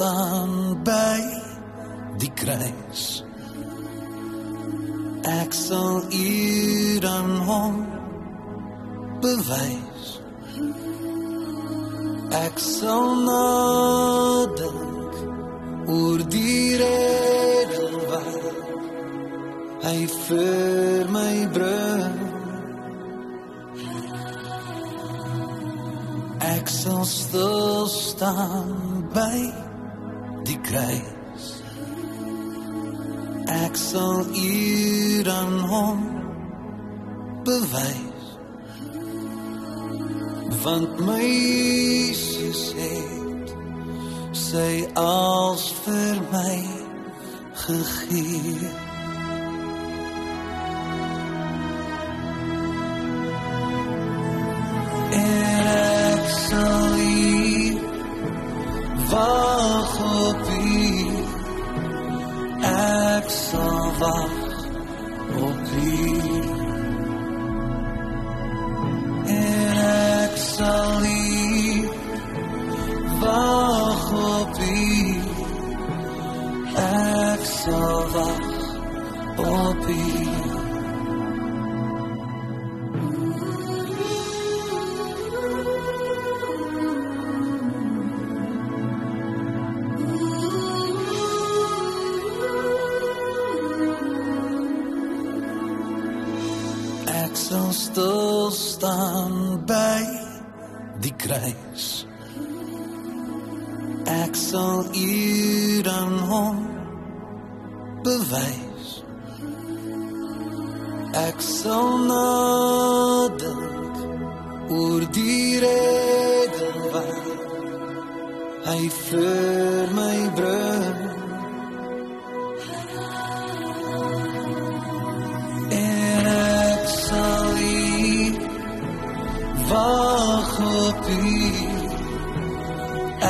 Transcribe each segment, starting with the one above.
staan by die kruis. Ek sal u dan hom bewys. Ek sal nadink oor die rede wat hy vir my bring. Ek sal stil staan by die kruis. Ek sal u dan hom bewys. Want my Jesus het sy als vir my gegee. Ek sal wag op Ek sal nadink oor die rede wat hy vir my bring. En ek sal hier wag op u.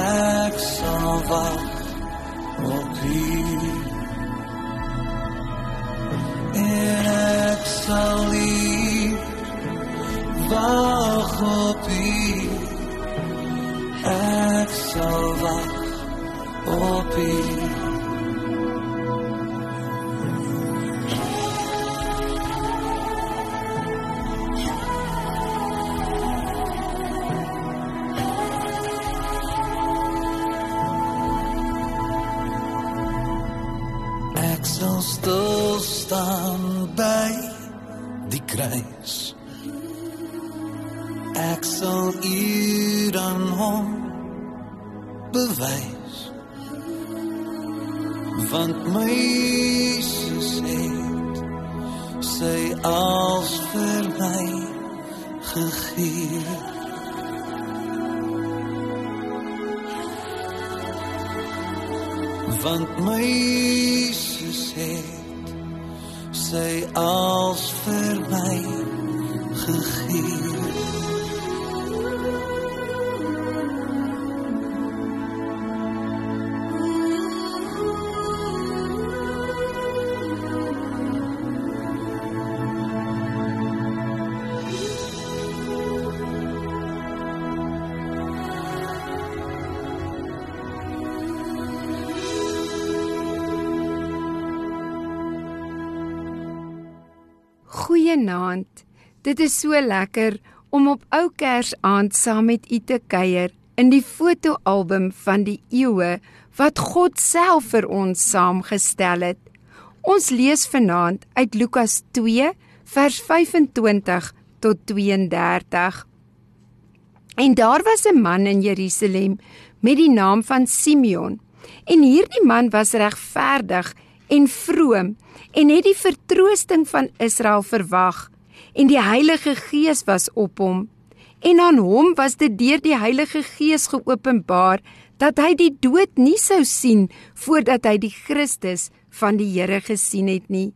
Ek sal wag kruis. Ek sal u dan hom bewys. Want my Jesus het sy als vir my gegee. want my Jesus het sy als vir my gegee. Goeienaand. Dit is so lekker om op ou Kersaand saam met u te kuier in die fotoalbum van die eeue wat God self vir ons saamgestel het. Ons lees vanaand uit Lukas 2 vers 25 tot 32. En daar was 'n man in Jerusalem met die naam van Simeon. En hierdie man was regverdig en vroom en het die vertroosting van Israel verwag en die Heilige Gees was op hom. En aan hom was dit deur die Heilige Gees geopenbaar dat hy die dood nie sou sien voordat hy die Christus van die Here gesien het nie.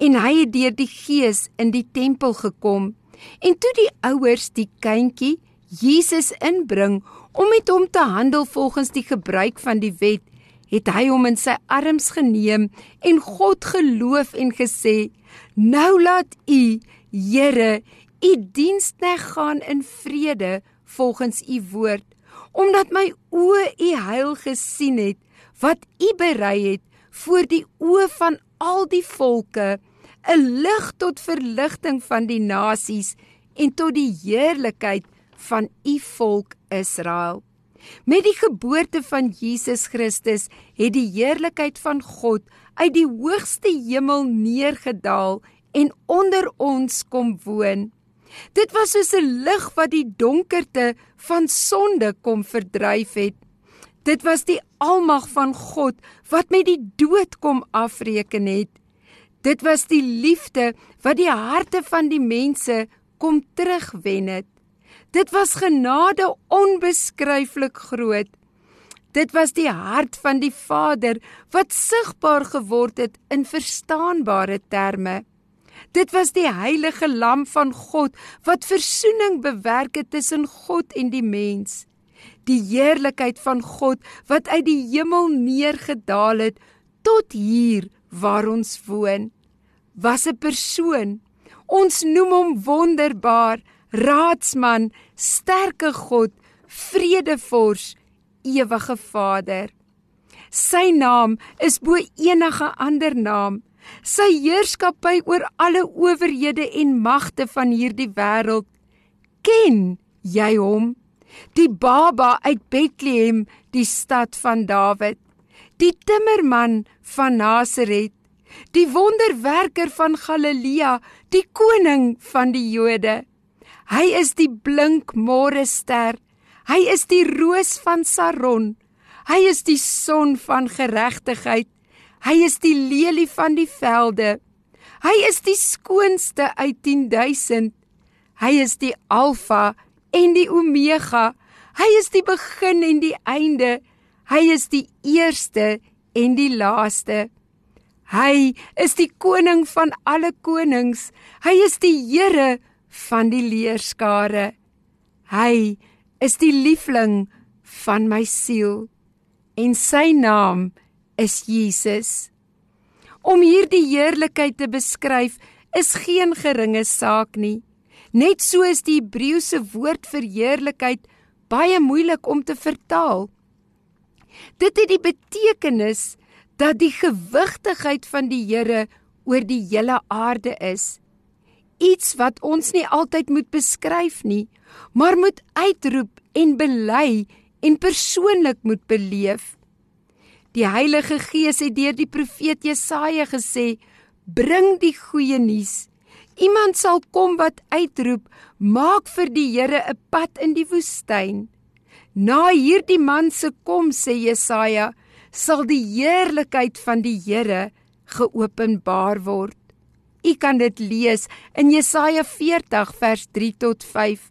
En hy het deur die Gees in die tempel gekom. En toe die ouers die kindjie Jesus inbring om met hom te handel volgens die gebruik van die wet het hy hom in sy arms geneem en God geloof en gesê: "Nou laat u, Here, u dienskneg gaan in vrede volgens u woord, omdat my oë u heil gesien het wat u berei het voor die oë van al die volke, 'n lig tot verligting van die nasies en tot die heerlikheid van u volk Israel." Met die geboorte van Jesus Christus het die heerlikheid van God uit die hoogste hemel neergedaal en onder ons kom woon. Dit was soos 'n lig wat die donkerte van sonde kom verdryf het. Dit was die almag van God wat met die dood kom afreken het. Dit was die liefde wat die harte van die mense kom terugwen het. Dit was genade onbeskryflik groot. Dit was die hart van die Vader wat sigbaar geword het in verstaanbare terme. Dit was die heilige lam van God wat verzoening bewerk het tussen God en die mens. Die heerlikheid van God wat uit die hemel neergedaal het tot hier waar ons woon. Was 'n persoon. Ons noem hom wonderbaar Raadsman, sterke God, Vredevors, ewige Vader. Sy naam is bo enige ander naam. Sy heerskappy oor alle owerhede en magte van hierdie wêreld. Ken jy hom? Die baba uit Bethlehem, die stad van Dawid. Die timmerman van Nasaret. Die wonderwerker van Galilea, die koning van die Jode. Hy is die blink môre ster. Hy is die roos van Saron. Hy is die son van geregtigheid. Hy is die lelie van die velde. Hy is die skoonste uit 10000. Hy is die alfa en die omega. Hy is die begin en die einde. Hy is die eerste en die laaste. Hy is die koning van alle konings. Hy is die Here van die leerskare. Hy is die liefling van my siel en sy naam is Jesus. Om hierdie heerlikheid te beskryf is geen geringe saak nie. Net so is die Hebreëse woord vir heerlikheid baie moeilik om te vertaal. Dit het die betekenis dat die gewigtigheid van die Here oor die hele aarde is iets wat ons nie altyd moet beskryf nie, maar moet uitroep en bely en persoonlik moet beleef. Die Heilige Gees het deur die profeet Jesaja gesê: "Bring die goeie nuus. Iemand sal kom wat uitroep: Maak vir die Here 'n pad in die woestyn." Na hierdie man se kom, sê Jesaja, sal die heerlikheid van die Here geopenbaar word. U kan dit lees in Jesaja 40 vers 3 tot 5.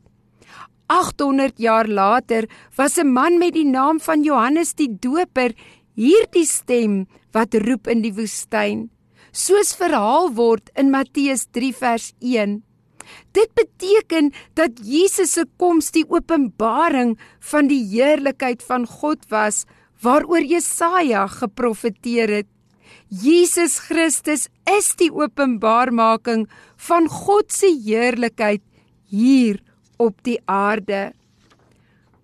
800 jaar later was 'n man met die naam van Johannes die Doper hierdie stem wat roep in die woestyn, soos verhaal word in Matteus 3 vers 1. Dit beteken dat Jesus se koms die openbaring van die heerlikheid van God was waaroor Jesaja geprofeteer het. Jesus Christus is die openbarmaking van God se heerlikheid hier op die aarde.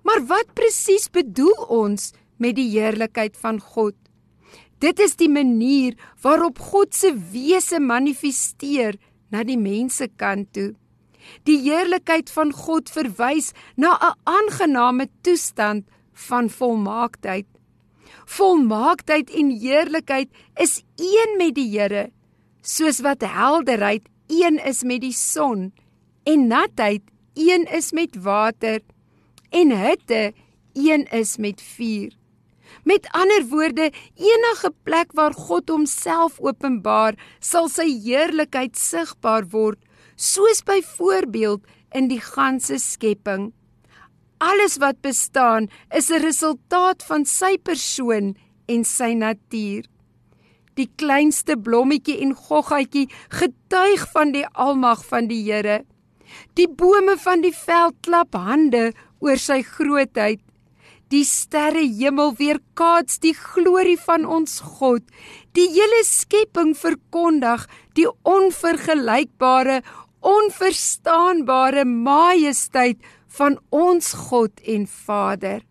Maar wat presies bedoel ons met die heerlikheid van God? Dit is die manier waarop God se wese manifesteer na die mense kant toe. Die heerlikheid van God verwys na 'n aangename toestand van volmaaktheid. Volmaaktheid en heerlikheid is een met die Here, soos wat helderheid een is met die son en natheid een is met water en hitte een is met vuur. Met ander woorde, enige plek waar God homself openbaar, sal sy heerlikheid sigbaar word, soos byvoorbeeld in die ganse skepping. Alles wat bestaan, is 'n resultaat van sy persoon en sy natuur. Die kleinste blommetjie en goggatjie getuig van die almag van die Here. Die bome van die veld klap hande oor sy grootheid. Die sterre hemel weerkaats die glorie van ons God. Die hele skepping verkondig die onvergelykbare, onverstaanbare majesteit van ons God en Vader.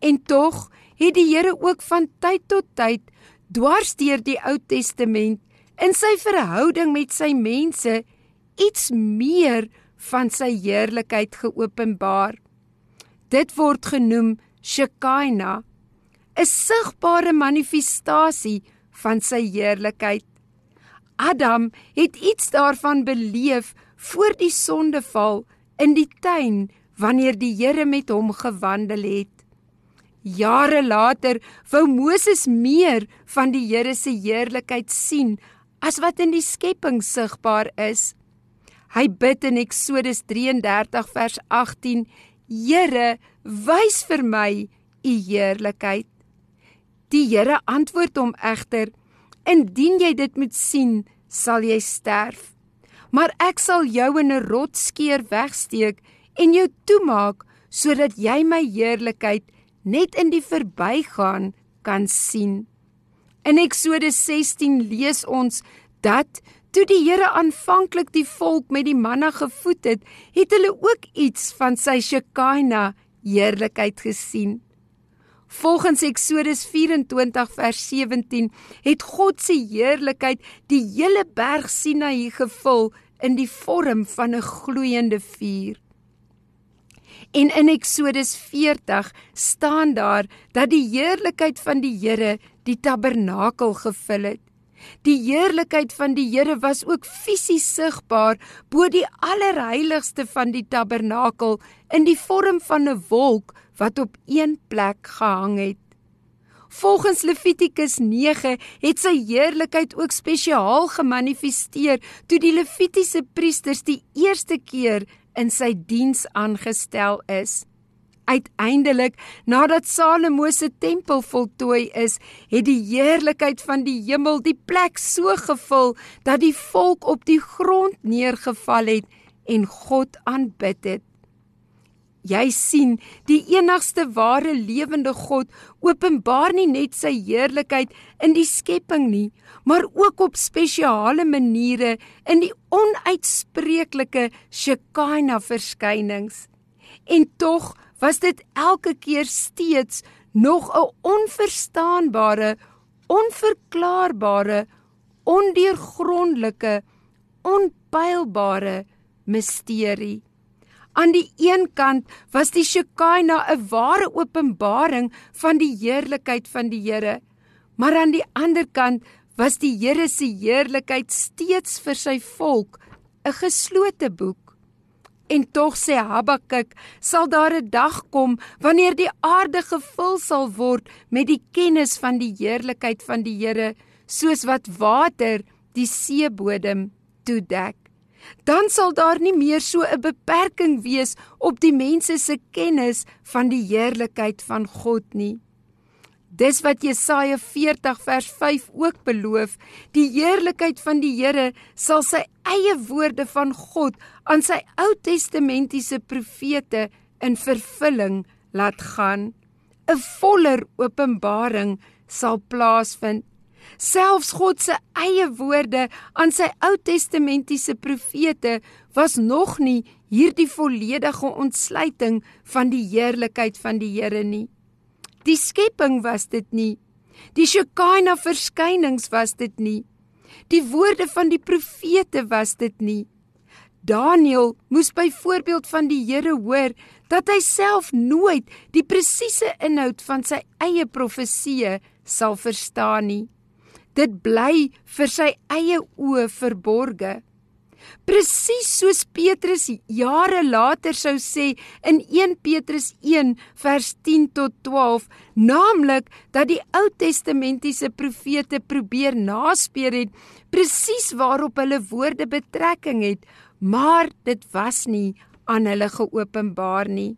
En tog het die Here ook van tyd tot tyd dwars deur die Ou Testament in sy verhouding met sy mense iets meer van sy heerlikheid geopenbaar. Dit word genoem Shekinah, 'n sigbare manifestasie van sy heerlikheid. Adam het iets daarvan beleef voor die sondeval in die tuin wanneer die Here met hom gewandel het. Jare later wou Moses meer van die Here se heerlikheid sien as wat in die skepping sigbaar is. Hy bid in Eksodus 33 vers 18: Here, wys vir my u heerlikheid. Die Here antwoord hom egter: Indien jy dit moet sien, sal jy sterf. Maar ek sal jou in 'n rotsskeer wegsteek en jou toemaak sodat jy my heerlikheid net in die verbygaan kan sien. In Eksodus 16 lees ons dat Toe die Here aanvanklik die volk met die manna gevoed het, het hulle ook iets van sy Shekinah heerlikheid gesien. Volgens Eksodus 24 vers 17 het God se heerlikheid die hele berg Sinaï gevul in die vorm van 'n gloeiende vuur. En in Eksodus 40 staan daar dat die heerlikheid van die Here die tabernakel gevul het. Die heerlikheid van die Here was ook fisies sigbaar bo die allerheiligste van die tabernakel in die vorm van 'n wolk wat op een plek gehang het. Volgens Levitikus 9 het sy heerlikheid ook spesiaal gemanifesteer toe die Levitiese priesters die eerste keer in sy diens aangestel is. Uiteindelik, nadat Salomo se tempel voltooi is, het die heerlikheid van die hemel die plek so gevul dat die volk op die grond neergeval het en God aanbid het. Jy sien, die enigste ware lewende God openbaar nie net sy heerlikheid in die skepping nie, maar ook op spesiale maniere in die onuitspreeklike Shekinah verskynings. En tog was dit elke keer steeds nog 'n onverstaanbare, onverklaarbare, ondeurgrondelike, onpylbare misterie. Aan die een kant was die Shekinah 'n ware openbaring van die heerlikheid van die Here, maar aan die ander kant was die Here se heerlikheid steeds vir sy volk 'n geslote boek. En tog sê Habakuk, sal daar 'n dag kom wanneer die aarde gevul sal word met die kennis van die heerlikheid van die Here, soos wat water die seebodem toedek. Dan sal daar nie meer so 'n beperking wees op die mense se kennis van die heerlikheid van God nie. Dis wat Jesaja 40 vers 5 ook beloof, die heerlikheid van die Here sal sy eie woorde van God aan sy Ou Testamentiese profete in vervulling laat gaan. 'n Voller openbaring sal plaasvind. Selfs God se eie woorde aan sy Ou Testamentiese profete was nog nie hierdie volledige ontsluiting van die heerlikheid van die Here nie. Die skepping was dit nie. Die Shekinah verskynings was dit nie. Die woorde van die profete was dit nie. Daniël moes byvoorbeeld van die Here hoor dat hy self nooit die presiese inhoud van sy eie profeseë sal verstaan nie. Dit bly vir sy eie oë verborge. Presies soos Petrus jare later sou sê in 1 Petrus 1 vers 10 tot 12, naamlik dat die Ou Testamentiese profete probeer naspeur het presies waarop hulle woorde betrekking het, maar dit was nie aan hulle geopenbaar nie.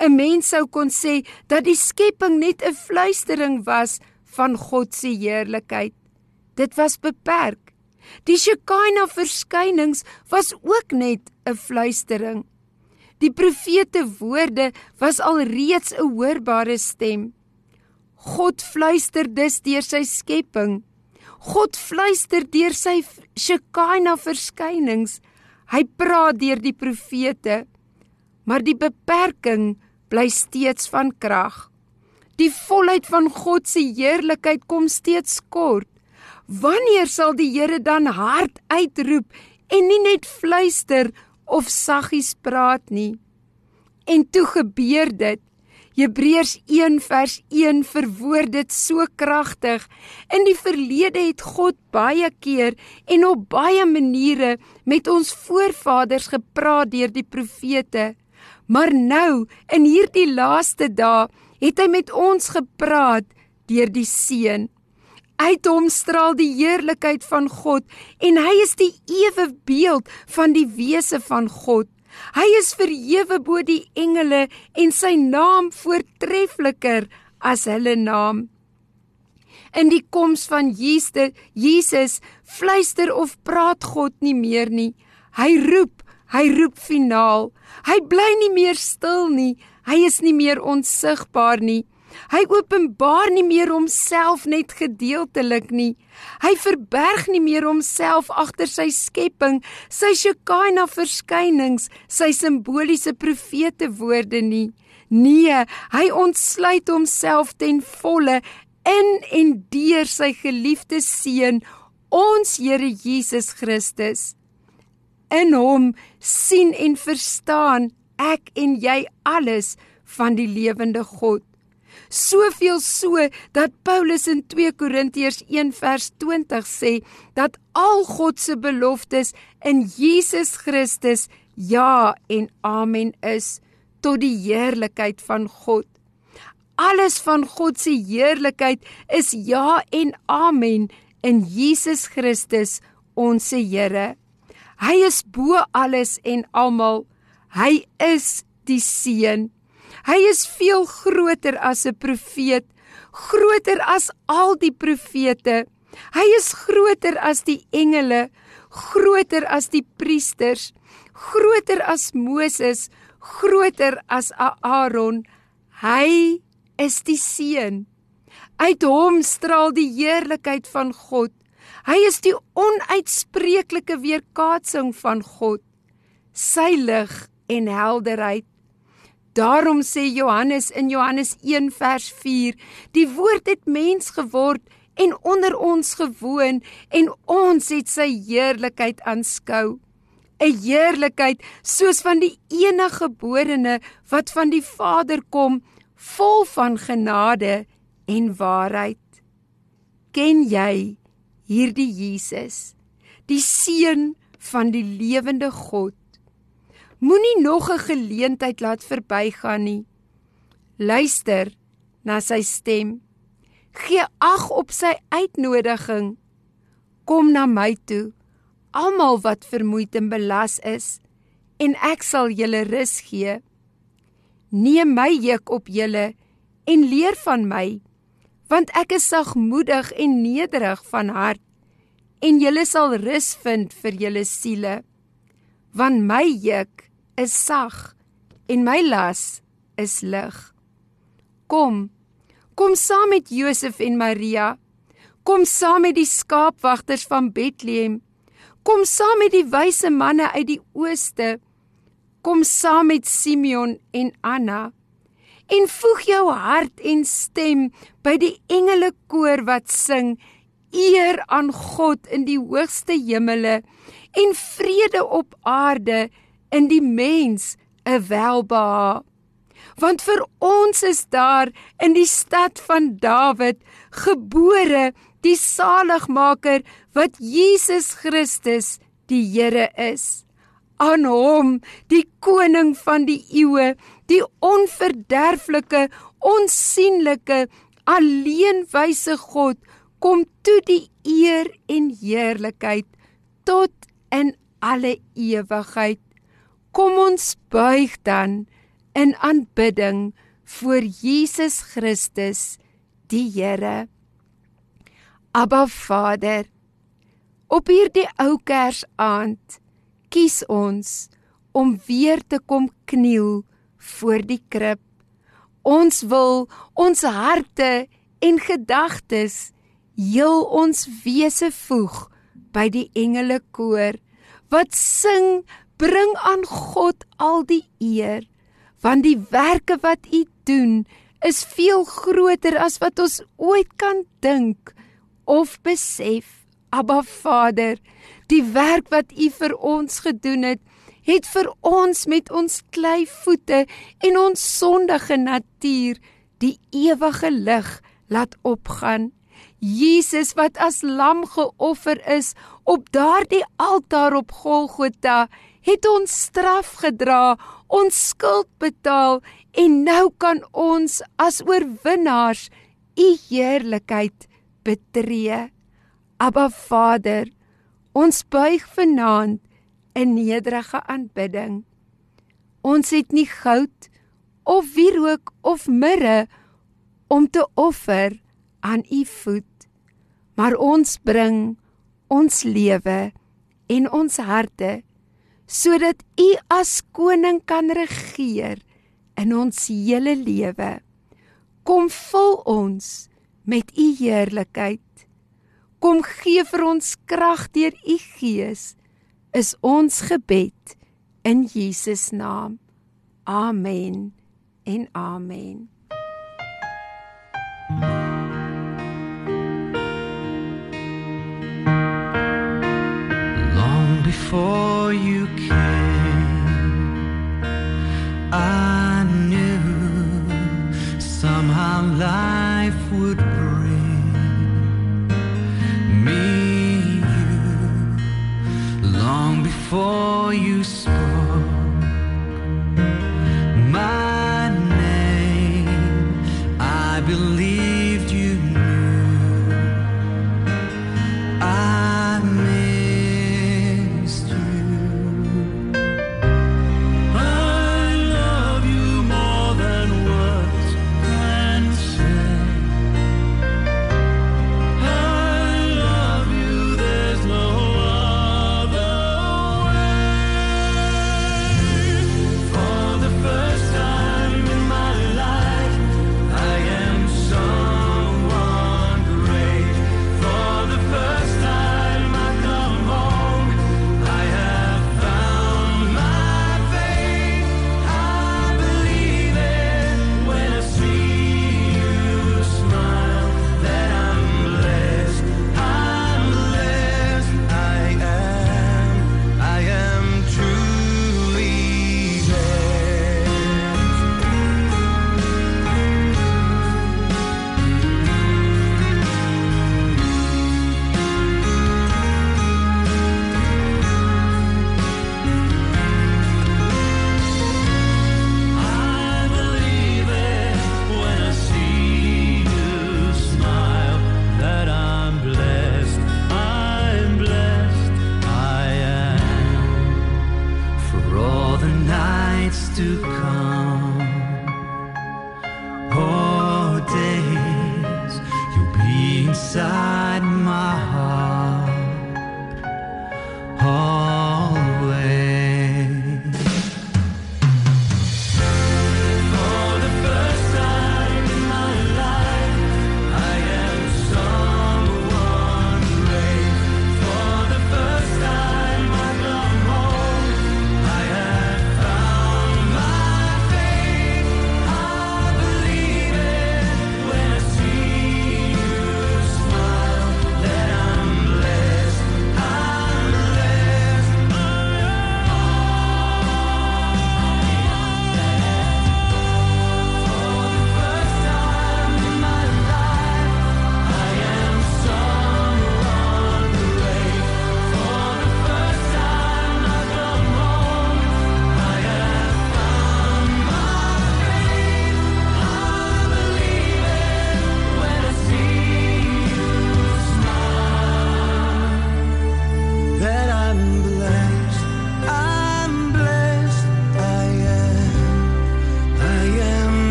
'n Mens sou kon sê dat die skepping net 'n fluistering was van God se heerlikheid. Dit was beperk Die Shekinah verskynings was ook net 'n fluistering. Die profete woorde was alreeds 'n hoorbare stem. God fluister dus deur sy skepping. God fluister deur sy Shekinah verskynings. Hy praat deur die profete. Maar die beperking bly steeds van krag. Die volheid van God se heerlikheid kom steeds kort. Wanneer sal die Here dan hard uitroep en nie net fluister of saggies praat nie? En toe gebeur dit. Hebreërs 1 vers 1 verwoord dit so kragtig. In die verlede het God baie keer en op baie maniere met ons voorvaders gepraat deur die profete. Maar nou, in hierdie laaste dae, het hy met ons gepraat deur die Seun. Uit hom straal die heerlikheid van God en hy is die ewe beeld van die wese van God. Hy is verhewe bo die engele en sy naam voortreffliker as hulle naam. In die koms van Jesus, Jesus fluister of praat God nie meer nie. Hy roep, hy roep finaal. Hy bly nie meer stil nie. Hy is nie meer onsigbaar nie. Hy openbaar nie meer homself net gedeeltelik nie. Hy verberg nie meer homself agter sy skepping, sy Shekinah verskynings, sy simboliese profete woorde nie. Nee, hy ontsluit homself ten volle in en deur sy geliefde seun, ons Here Jesus Christus. In hom sien en verstaan ek en jy alles van die lewende God soveel so dat Paulus in 2 Korintiërs 1 vers 20 sê dat al God se beloftes in Jesus Christus ja en amen is tot die heerlikheid van God. Alles van God se heerlikheid is ja en amen in Jesus Christus ons Here. Hy is bo alles en almal. Hy is die seun Hy is veel groter as 'n profeet, groter as al die profete. Hy is groter as die engele, groter as die priesters, groter as Moses, groter as Aaron. Hy is die seun. Uit hom straal die heerlikheid van God. Hy is die onuitspreeklike weerkaatsing van God. Sy lig en helderheid Daarom sê Johannes in Johannes 1 vers 4: Die woord het mens geword en onder ons gewoon en ons het sy heerlikheid aanskou. 'n Heerlikheid soos van die enige geborene wat van die Vader kom, vol van genade en waarheid. Ken jy hierdie Jesus, die seun van die lewende God? Moenie nog 'n geleentheid laat verbygaan nie. Luister na sy stem. Gee ag op sy uitnodiging. Kom na my toe, almal wat vermoeid en belas is, en ek sal julle rus gee. Neem my juk op julle en leer van my, want ek is sagmoedig en nederig van hart, en julle sal rus vind vir julle siele. Want my juk is sag en my las is lig. Kom, kom saam met Josef en Maria. Kom saam met die skaapwagters van Bethlehem. Kom saam met die wyse manne uit die ooste. Kom saam met Simeon en Anna. En voeg jou hart en stem by die engele koor wat sing: eer aan God in die hoogste hemele en vrede op aarde in die mens 'n welbehae. Want vir ons is daar in die stad van Dawid gebore die saligmaker wat Jesus Christus die Here is. Aan hom, die koning van die eeue, die onverderflike, onsigbare, alleenwyse God, kom toe die eer en heerlikheid tot in alle ewigheid. Kom ons buig dan in aanbidding voor Jesus Christus, die Here. Abba Vader, op hierdie ou Kersaand kies ons om weer te kom kniel voor die krib. Ons wil ons harte en gedagtes heel ons wese voeg by die engele koor wat sing bring aan God al die eer want die werke wat u doen is veel groter as wat ons ooit kan dink of besef Abba Vader die werk wat u vir ons gedoen het het vir ons met ons klei voete en ons sondige natuur die ewige lig laat opgaan. Jesus wat as lam geoffer is op daardie altaar op Golgotha, het ons straf gedra, ons skuld betaal en nou kan ons as oorwinnaars u heerlikheid betree. Abba Vader, ons buig vanaand in nederige aanbidding. Ons het nie goud of wierook of mirre om te offer aan u voet, maar ons bring ons lewe en ons harte sodat u as koning kan regeer in ons hele lewe. Kom vul ons met u heerlikheid. Kom gee vir ons krag deur u gees is ons gebed in Jesus naam. Amen en amen. Long before you came, I knew somehow life would bring Long before you to come.